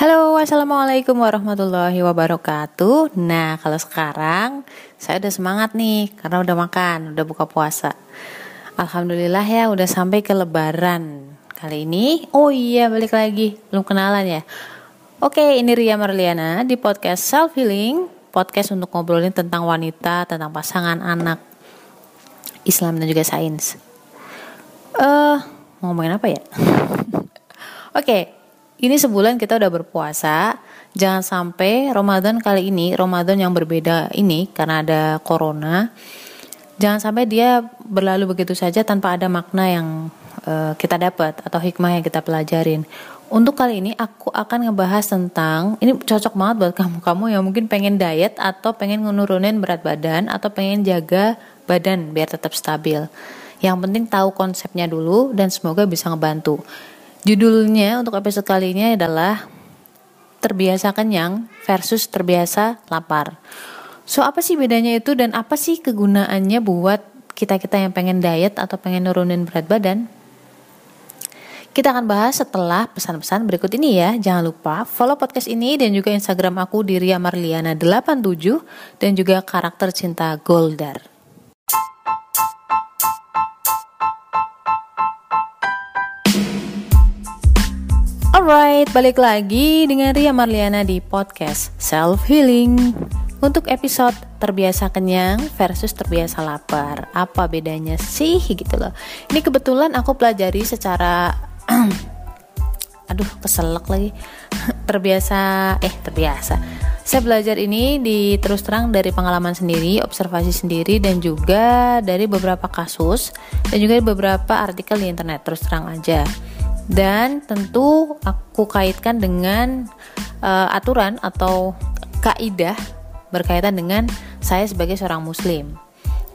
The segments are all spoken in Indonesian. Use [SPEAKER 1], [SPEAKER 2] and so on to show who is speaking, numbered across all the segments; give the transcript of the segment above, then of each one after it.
[SPEAKER 1] Halo, assalamualaikum warahmatullahi wabarakatuh. Nah, kalau sekarang saya udah semangat nih karena udah makan, udah buka puasa. Alhamdulillah ya, udah sampai ke Lebaran kali ini. Oh iya, balik lagi, belum kenalan ya. Oke, ini Ria Marliana di podcast Self Healing, podcast untuk ngobrolin tentang wanita, tentang pasangan, anak, Islam dan juga sains. Eh, uh, ngomongin apa ya? Oke, ini sebulan kita udah berpuasa. Jangan sampai Ramadan kali ini, Ramadan yang berbeda ini karena ada corona, jangan sampai dia berlalu begitu saja tanpa ada makna yang uh, kita dapat atau hikmah yang kita pelajarin. Untuk kali ini aku akan ngebahas tentang ini cocok banget buat kamu-kamu yang mungkin pengen diet atau pengen menurunin berat badan atau pengen jaga badan biar tetap stabil. Yang penting tahu konsepnya dulu dan semoga bisa ngebantu. Judulnya untuk episode kali ini adalah terbiasa kenyang versus terbiasa lapar. So apa sih bedanya itu dan apa sih kegunaannya buat kita-kita yang pengen diet atau pengen nurunin berat badan? Kita akan bahas setelah pesan-pesan berikut ini ya. Jangan lupa follow podcast ini dan juga Instagram aku di Ria Marliana 87 dan juga karakter cinta Goldar. Alright, balik lagi dengan Ria Marliana di podcast Self Healing. Untuk episode terbiasa kenyang versus terbiasa lapar, apa bedanya sih gitu loh. Ini kebetulan aku pelajari secara aduh keselak lagi. terbiasa eh terbiasa. Saya belajar ini di terus terang dari pengalaman sendiri, observasi sendiri dan juga dari beberapa kasus dan juga beberapa artikel di internet terus terang aja dan tentu aku kaitkan dengan uh, aturan atau kaidah berkaitan dengan saya sebagai seorang muslim.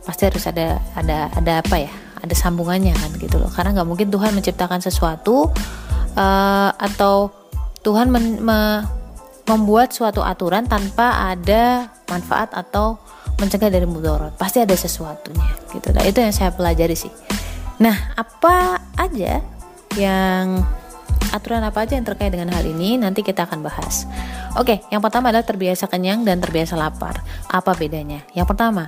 [SPEAKER 1] Pasti harus ada ada ada apa ya? Ada sambungannya kan gitu loh. Karena nggak mungkin Tuhan menciptakan sesuatu uh, atau Tuhan men, me, membuat suatu aturan tanpa ada manfaat atau mencegah dari mudarat. Pasti ada sesuatunya gitu. Nah itu yang saya pelajari sih. Nah apa aja yang aturan apa aja yang terkait dengan hal ini nanti kita akan bahas. Oke, yang pertama adalah terbiasa kenyang dan terbiasa lapar. Apa bedanya? Yang pertama,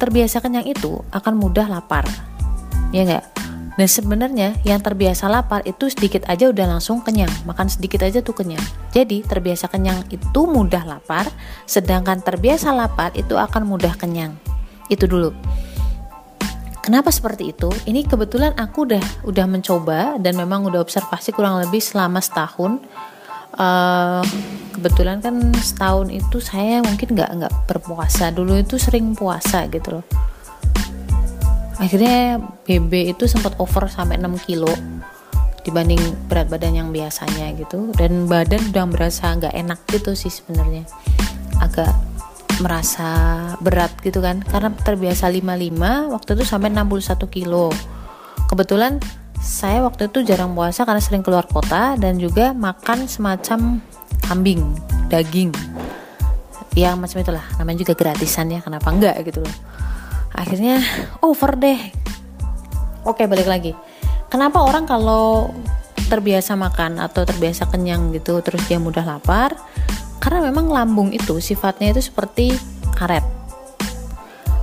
[SPEAKER 1] terbiasa kenyang itu akan mudah lapar. Ya enggak? Dan sebenarnya yang terbiasa lapar itu sedikit aja udah langsung kenyang, makan sedikit aja tuh kenyang. Jadi terbiasa kenyang itu mudah lapar, sedangkan terbiasa lapar itu akan mudah kenyang. Itu dulu. Kenapa seperti itu? Ini kebetulan aku udah udah mencoba dan memang udah observasi kurang lebih selama setahun. Uh, kebetulan kan setahun itu saya mungkin nggak nggak berpuasa dulu itu sering puasa gitu loh. Akhirnya BB itu sempat over sampai 6 kilo dibanding berat badan yang biasanya gitu dan badan udah berasa nggak enak gitu sih sebenarnya agak merasa berat gitu kan. Karena terbiasa 55 waktu itu sampai 61 kilo. Kebetulan saya waktu itu jarang puasa karena sering keluar kota dan juga makan semacam kambing daging. Ya macam itulah namanya juga gratisan ya kenapa enggak gitu loh. Akhirnya over deh. Oke balik lagi. Kenapa orang kalau terbiasa makan atau terbiasa kenyang gitu terus dia mudah lapar karena memang lambung itu sifatnya itu seperti karet.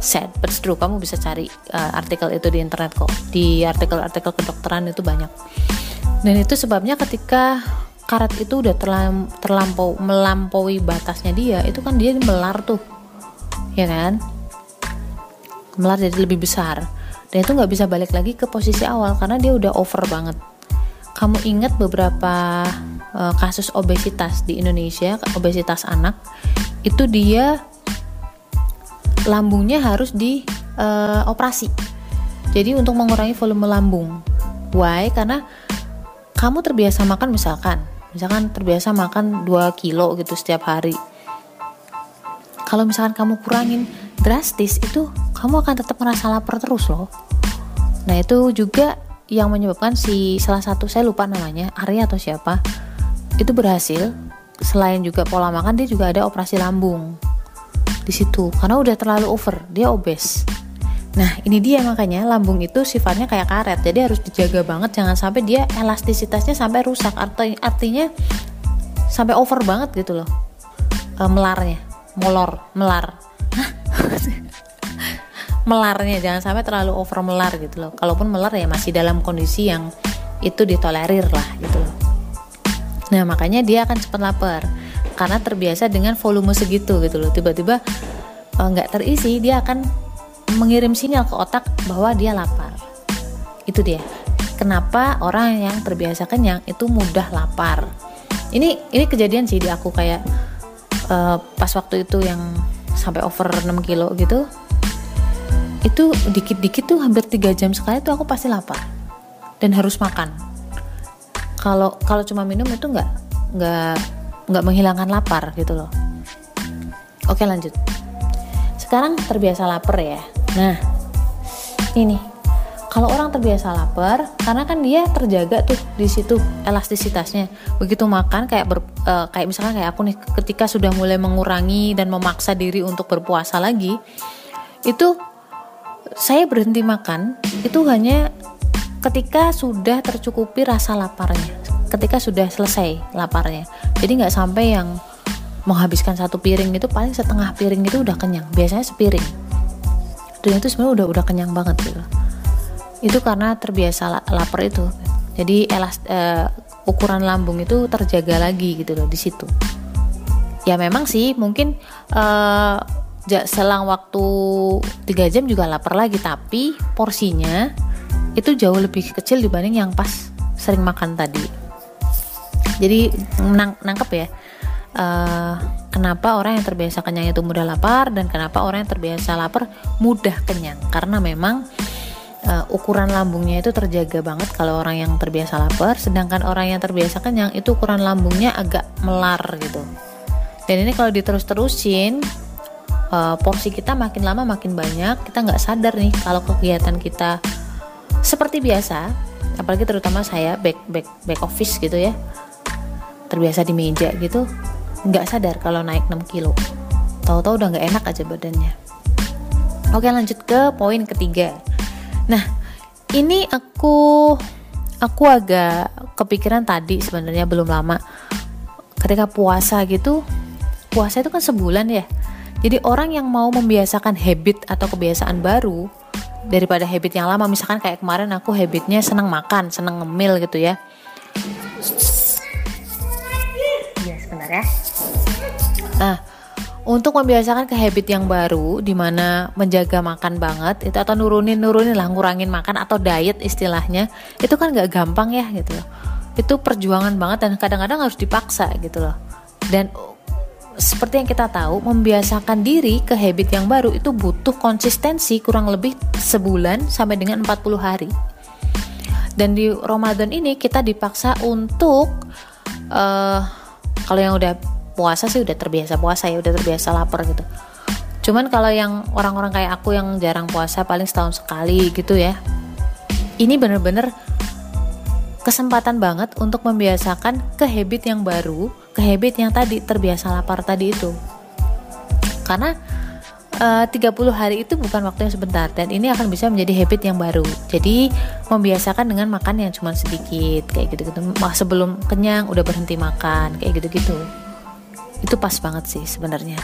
[SPEAKER 1] Sad but true kamu bisa cari uh, artikel itu di internet kok. Di artikel-artikel kedokteran itu banyak. Dan itu sebabnya ketika karet itu udah terlam, terlampau melampaui batasnya dia itu kan dia melar tuh. Ya kan? Melar jadi lebih besar. Dan itu nggak bisa balik lagi ke posisi awal karena dia udah over banget kamu ingat beberapa uh, kasus obesitas di Indonesia, obesitas anak, itu dia lambungnya harus. Eh, uh, Jadi untuk mengurangi volume lambung. Why? Karena kamu terbiasa makan misalkan, misalkan terbiasa makan 2 kilo gitu setiap hari. Kalau misalkan kamu kurangin drastis itu kamu akan tetap merasa lapar terus loh. Nah, itu juga yang menyebabkan si salah satu saya lupa namanya, Arya atau siapa itu berhasil. Selain juga pola makan dia juga ada operasi lambung di situ. Karena udah terlalu over dia obes. Nah ini dia makanya lambung itu sifatnya kayak karet. Jadi harus dijaga banget jangan sampai dia elastisitasnya sampai rusak. Arti, artinya sampai over banget gitu loh uh, melarnya. Molor melar melarnya jangan sampai terlalu over melar gitu loh. Kalaupun melar ya masih dalam kondisi yang itu ditolerir lah gitu loh. Nah makanya dia akan cepat lapar. Karena terbiasa dengan volume segitu gitu loh. Tiba-tiba eh, nggak -tiba, terisi dia akan mengirim sinyal ke otak bahwa dia lapar. Itu dia. Kenapa orang yang terbiasa kenyang itu mudah lapar? Ini ini kejadian sih di aku kayak uh, pas waktu itu yang sampai over 6 kilo gitu itu dikit-dikit tuh hampir tiga jam sekali tuh aku pasti lapar. Dan harus makan. Kalau kalau cuma minum itu nggak nggak nggak menghilangkan lapar gitu loh. Oke lanjut. Sekarang terbiasa lapar ya. Nah ini. Kalau orang terbiasa lapar karena kan dia terjaga tuh di situ elastisitasnya. Begitu makan kayak ber, uh, kayak misalkan kayak aku nih ketika sudah mulai mengurangi dan memaksa diri untuk berpuasa lagi itu saya berhenti makan itu hanya ketika sudah tercukupi rasa laparnya. Ketika sudah selesai laparnya. Jadi nggak sampai yang menghabiskan satu piring itu paling setengah piring itu udah kenyang. Biasanya sepiring. Dan itu sebenarnya udah udah kenyang banget gitu. Itu karena terbiasa lapar itu. Jadi elast uh, ukuran lambung itu terjaga lagi gitu loh di situ. Ya memang sih mungkin uh, selang waktu tiga jam juga lapar lagi tapi porsinya itu jauh lebih kecil dibanding yang pas sering makan tadi jadi nang nangkep ya uh, kenapa orang yang terbiasa kenyang itu mudah lapar dan kenapa orang yang terbiasa lapar mudah kenyang karena memang uh, ukuran lambungnya itu terjaga banget kalau orang yang terbiasa lapar, sedangkan orang yang terbiasa kenyang itu ukuran lambungnya agak melar gitu. Dan ini kalau diterus-terusin uh, porsi kita makin lama makin banyak, kita nggak sadar nih kalau kegiatan kita seperti biasa, apalagi terutama saya back back back office gitu ya, terbiasa di meja gitu, nggak sadar kalau naik 6 kilo. Tahu-tahu udah nggak enak aja badannya. Oke lanjut ke poin ketiga Nah, ini aku aku agak kepikiran tadi sebenarnya belum lama. Ketika puasa gitu, puasa itu kan sebulan ya. Jadi orang yang mau membiasakan habit atau kebiasaan baru daripada habit yang lama, misalkan kayak kemarin aku habitnya senang makan, senang ngemil gitu ya. Iya sebenarnya. Nah, untuk membiasakan ke habit yang baru di mana menjaga makan banget itu atau nurunin nurunin lah ngurangin makan atau diet istilahnya itu kan gak gampang ya gitu loh itu perjuangan banget dan kadang-kadang harus dipaksa gitu loh dan seperti yang kita tahu membiasakan diri ke habit yang baru itu butuh konsistensi kurang lebih sebulan sampai dengan 40 hari. Dan di Ramadan ini kita dipaksa untuk uh, kalau yang udah puasa sih udah terbiasa puasa ya udah terbiasa lapar gitu. Cuman kalau yang orang-orang kayak aku yang jarang puasa paling setahun sekali gitu ya ini bener-bener kesempatan banget untuk membiasakan ke habit yang baru ke habit yang tadi terbiasa lapar tadi itu. Karena eh, 30 hari itu bukan waktu yang sebentar dan ini akan bisa menjadi habit yang baru. Jadi membiasakan dengan makan yang cuma sedikit kayak gitu-gitu. Sebelum kenyang udah berhenti makan kayak gitu-gitu. Itu pas banget sih sebenarnya.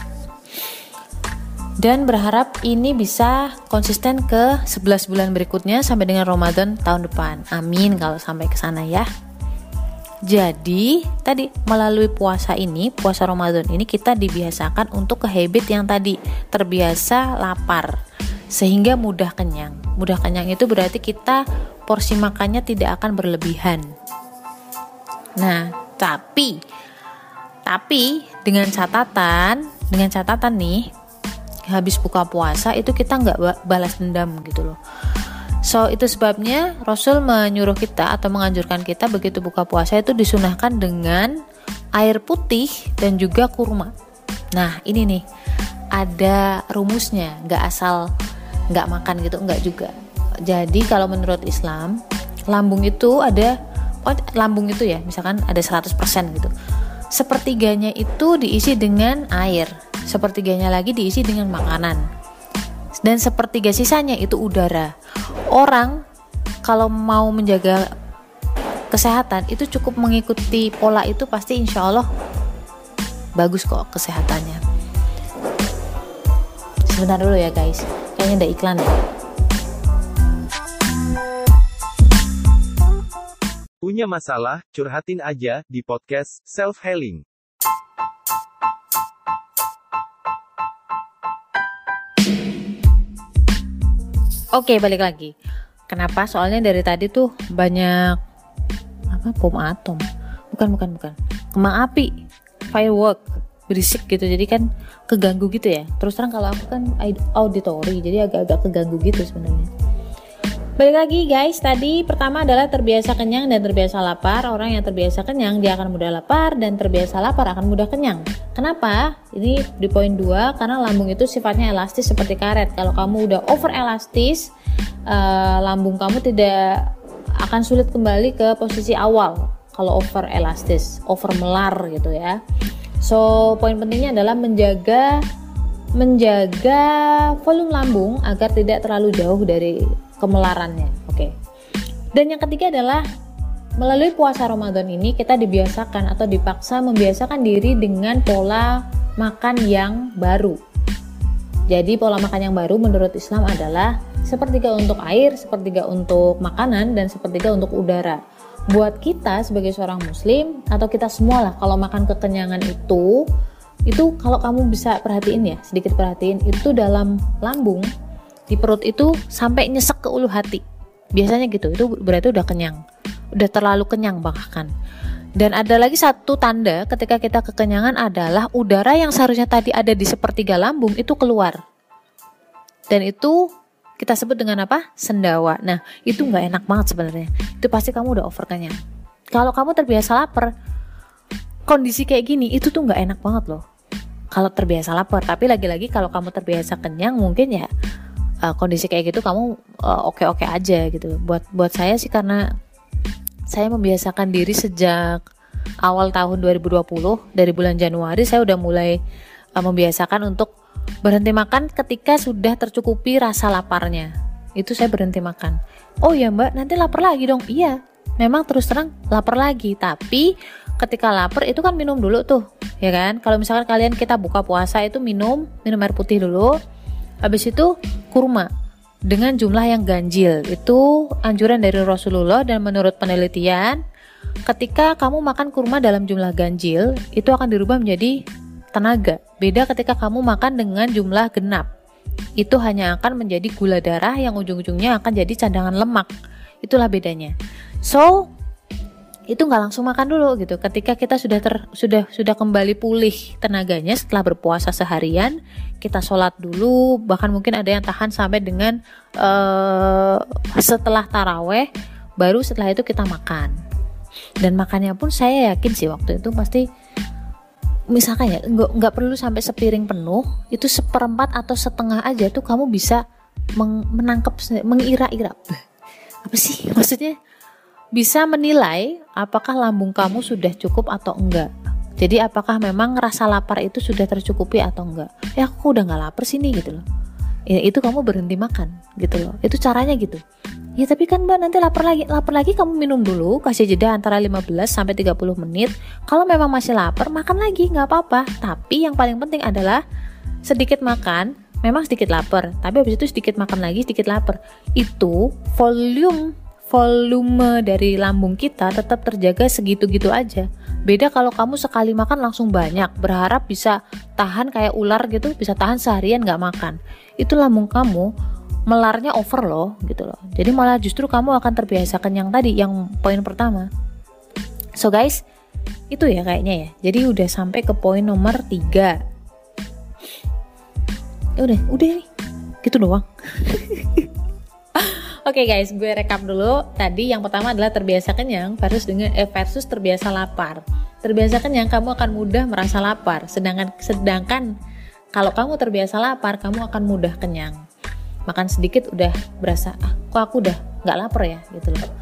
[SPEAKER 1] Dan berharap ini bisa konsisten ke 11 bulan berikutnya sampai dengan Ramadan tahun depan. Amin kalau sampai ke sana ya. Jadi, tadi melalui puasa ini, puasa Ramadan ini kita dibiasakan untuk ke habit yang tadi terbiasa lapar sehingga mudah kenyang. Mudah kenyang itu berarti kita porsi makannya tidak akan berlebihan. Nah, tapi tapi dengan catatan, dengan catatan nih, habis buka puasa itu kita nggak balas dendam gitu loh. So itu sebabnya Rasul menyuruh kita atau menganjurkan kita begitu buka puasa itu disunahkan dengan air putih dan juga kurma. Nah ini nih ada rumusnya, nggak asal nggak makan gitu, nggak juga. Jadi kalau menurut Islam lambung itu ada oh lambung itu ya misalkan ada 100% gitu sepertiganya itu diisi dengan air, sepertiganya lagi diisi dengan makanan, dan sepertiga sisanya itu udara. Orang kalau mau menjaga kesehatan itu cukup mengikuti pola itu pasti insya Allah bagus kok kesehatannya sebentar dulu ya guys kayaknya ada iklan ya
[SPEAKER 2] Punya masalah, curhatin aja di podcast Self Healing.
[SPEAKER 1] Oke, balik lagi. Kenapa? Soalnya dari tadi tuh banyak apa bom atom. Bukan, bukan, bukan. Kembang api, firework, berisik gitu. Jadi kan keganggu gitu ya. Terus terang kalau aku kan auditori, jadi agak-agak keganggu gitu sebenarnya. Balik lagi guys, tadi pertama adalah terbiasa kenyang dan terbiasa lapar. Orang yang terbiasa kenyang dia akan mudah lapar dan terbiasa lapar akan mudah kenyang. Kenapa? Ini di poin 2 karena lambung itu sifatnya elastis seperti karet. Kalau kamu udah over elastis, uh, lambung kamu tidak akan sulit kembali ke posisi awal kalau over elastis, over melar gitu ya. So, poin pentingnya adalah menjaga menjaga volume lambung agar tidak terlalu jauh dari kemelarannya. Oke. Dan yang ketiga adalah melalui puasa Ramadan ini kita dibiasakan atau dipaksa membiasakan diri dengan pola makan yang baru. Jadi pola makan yang baru menurut Islam adalah sepertiga untuk air, sepertiga untuk makanan, dan sepertiga untuk udara. Buat kita sebagai seorang muslim atau kita semua lah kalau makan kekenyangan itu itu kalau kamu bisa perhatiin ya sedikit perhatiin itu dalam lambung di perut itu sampai nyesek ke ulu hati. Biasanya gitu itu berarti udah kenyang. Udah terlalu kenyang bahkan. Dan ada lagi satu tanda ketika kita kekenyangan adalah udara yang seharusnya tadi ada di sepertiga lambung itu keluar. Dan itu kita sebut dengan apa? Sendawa. Nah itu nggak enak banget sebenarnya. Itu pasti kamu udah over kenyang. Kalau kamu terbiasa lapar kondisi kayak gini itu tuh nggak enak banget loh kalau terbiasa lapar tapi lagi-lagi kalau kamu terbiasa kenyang mungkin ya uh, kondisi kayak gitu kamu uh, oke-oke aja gitu. Buat buat saya sih karena saya membiasakan diri sejak awal tahun 2020 dari bulan Januari saya udah mulai uh, membiasakan untuk berhenti makan ketika sudah tercukupi rasa laparnya. Itu saya berhenti makan. Oh ya Mbak, nanti lapar lagi dong. Iya, memang terus terang lapar lagi, tapi ketika lapar itu kan minum dulu tuh, ya kan? Kalau misalkan kalian kita buka puasa itu minum, minum air putih dulu, Habis itu kurma dengan jumlah yang ganjil. Itu anjuran dari Rasulullah dan menurut penelitian ketika kamu makan kurma dalam jumlah ganjil itu akan dirubah menjadi tenaga. Beda ketika kamu makan dengan jumlah genap. Itu hanya akan menjadi gula darah yang ujung-ujungnya akan jadi cadangan lemak. Itulah bedanya. So, itu nggak langsung makan dulu gitu. Ketika kita sudah ter, sudah sudah kembali pulih tenaganya setelah berpuasa seharian, kita sholat dulu. Bahkan mungkin ada yang tahan sampai dengan uh, setelah taraweh, baru setelah itu kita makan. Dan makannya pun saya yakin sih waktu itu pasti misalkan ya nggak nggak perlu sampai sepiring penuh, itu seperempat atau setengah aja tuh kamu bisa menangkap mengira-ira apa sih maksudnya bisa menilai apakah lambung kamu sudah cukup atau enggak. Jadi apakah memang rasa lapar itu sudah tercukupi atau enggak? Ya aku udah nggak lapar sini gitu loh. Ya, itu kamu berhenti makan gitu loh. Itu caranya gitu. Ya tapi kan mbak nanti lapar lagi Lapar lagi kamu minum dulu Kasih jeda antara 15 sampai 30 menit Kalau memang masih lapar makan lagi nggak apa-apa Tapi yang paling penting adalah Sedikit makan Memang sedikit lapar Tapi habis itu sedikit makan lagi sedikit lapar Itu volume volume dari lambung kita tetap terjaga segitu-gitu aja. Beda kalau kamu sekali makan langsung banyak, berharap bisa tahan kayak ular gitu, bisa tahan seharian nggak makan. Itu lambung kamu melarnya over loh gitu loh. Jadi malah justru kamu akan terbiasa kenyang tadi yang poin pertama. So guys, itu ya kayaknya ya. Jadi udah sampai ke poin nomor 3. Ya udah, udah nih. Gitu doang. Oke okay guys, gue rekap dulu. Tadi yang pertama adalah terbiasa kenyang versus dengan eh, versus terbiasa lapar. Terbiasa kenyang kamu akan mudah merasa lapar, sedangkan sedangkan kalau kamu terbiasa lapar, kamu akan mudah kenyang. Makan sedikit udah berasa ah, kok aku udah nggak lapar ya gitu loh.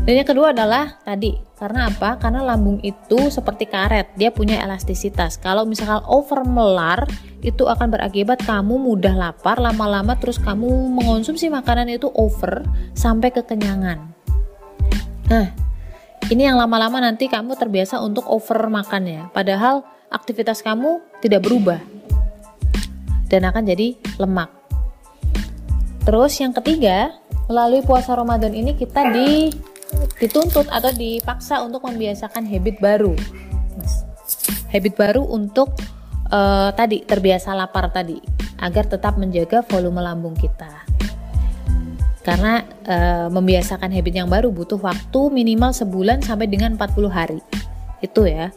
[SPEAKER 1] Dan yang kedua adalah tadi, karena apa? Karena lambung itu seperti karet, dia punya elastisitas. Kalau misalkan over melar, itu akan berakibat kamu mudah lapar, lama-lama terus kamu mengonsumsi makanan itu over sampai kekenyangan. Nah, Ini yang lama-lama nanti kamu terbiasa untuk over makan ya. Padahal aktivitas kamu tidak berubah. Dan akan jadi lemak. Terus yang ketiga, melalui puasa Ramadan ini kita di dituntut atau dipaksa untuk membiasakan habit baru. Habit baru untuk uh, tadi terbiasa lapar tadi agar tetap menjaga volume lambung kita. Karena e, membiasakan habit yang baru butuh waktu minimal sebulan sampai dengan 40 hari. Itu ya.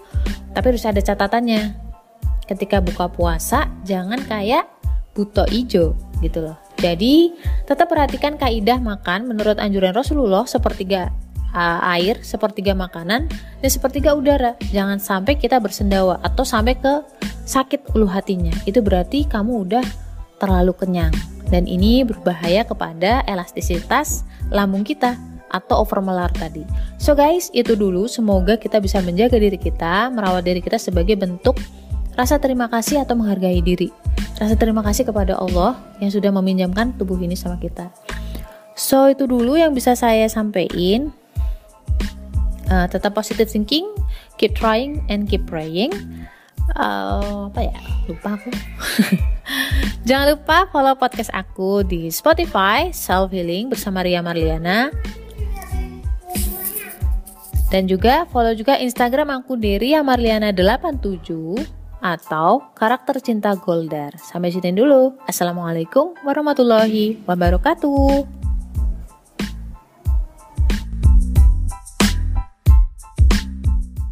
[SPEAKER 1] Tapi harus ada catatannya. Ketika buka puasa jangan kayak buto ijo gitu loh jadi tetap perhatikan kaidah makan menurut anjuran Rasulullah sepertiga uh, air, sepertiga makanan, dan sepertiga udara. Jangan sampai kita bersendawa atau sampai ke sakit ulu hatinya. Itu berarti kamu udah terlalu kenyang dan ini berbahaya kepada elastisitas lambung kita atau overmelar tadi. So guys, itu dulu. Semoga kita bisa menjaga diri kita, merawat diri kita sebagai bentuk rasa terima kasih atau menghargai diri. Rasa terima kasih kepada Allah yang sudah meminjamkan tubuh ini sama kita. So itu dulu yang bisa saya sampaikan. Uh, tetap positive thinking, keep trying and keep praying. Uh, apa ya? Lupa aku. Jangan lupa follow podcast aku di Spotify Self Healing bersama Ria Marliana. Dan juga follow juga Instagram aku di Ria Marliana 87 atau karakter cinta Goldar. Sampai sini dulu. Assalamualaikum warahmatullahi wabarakatuh.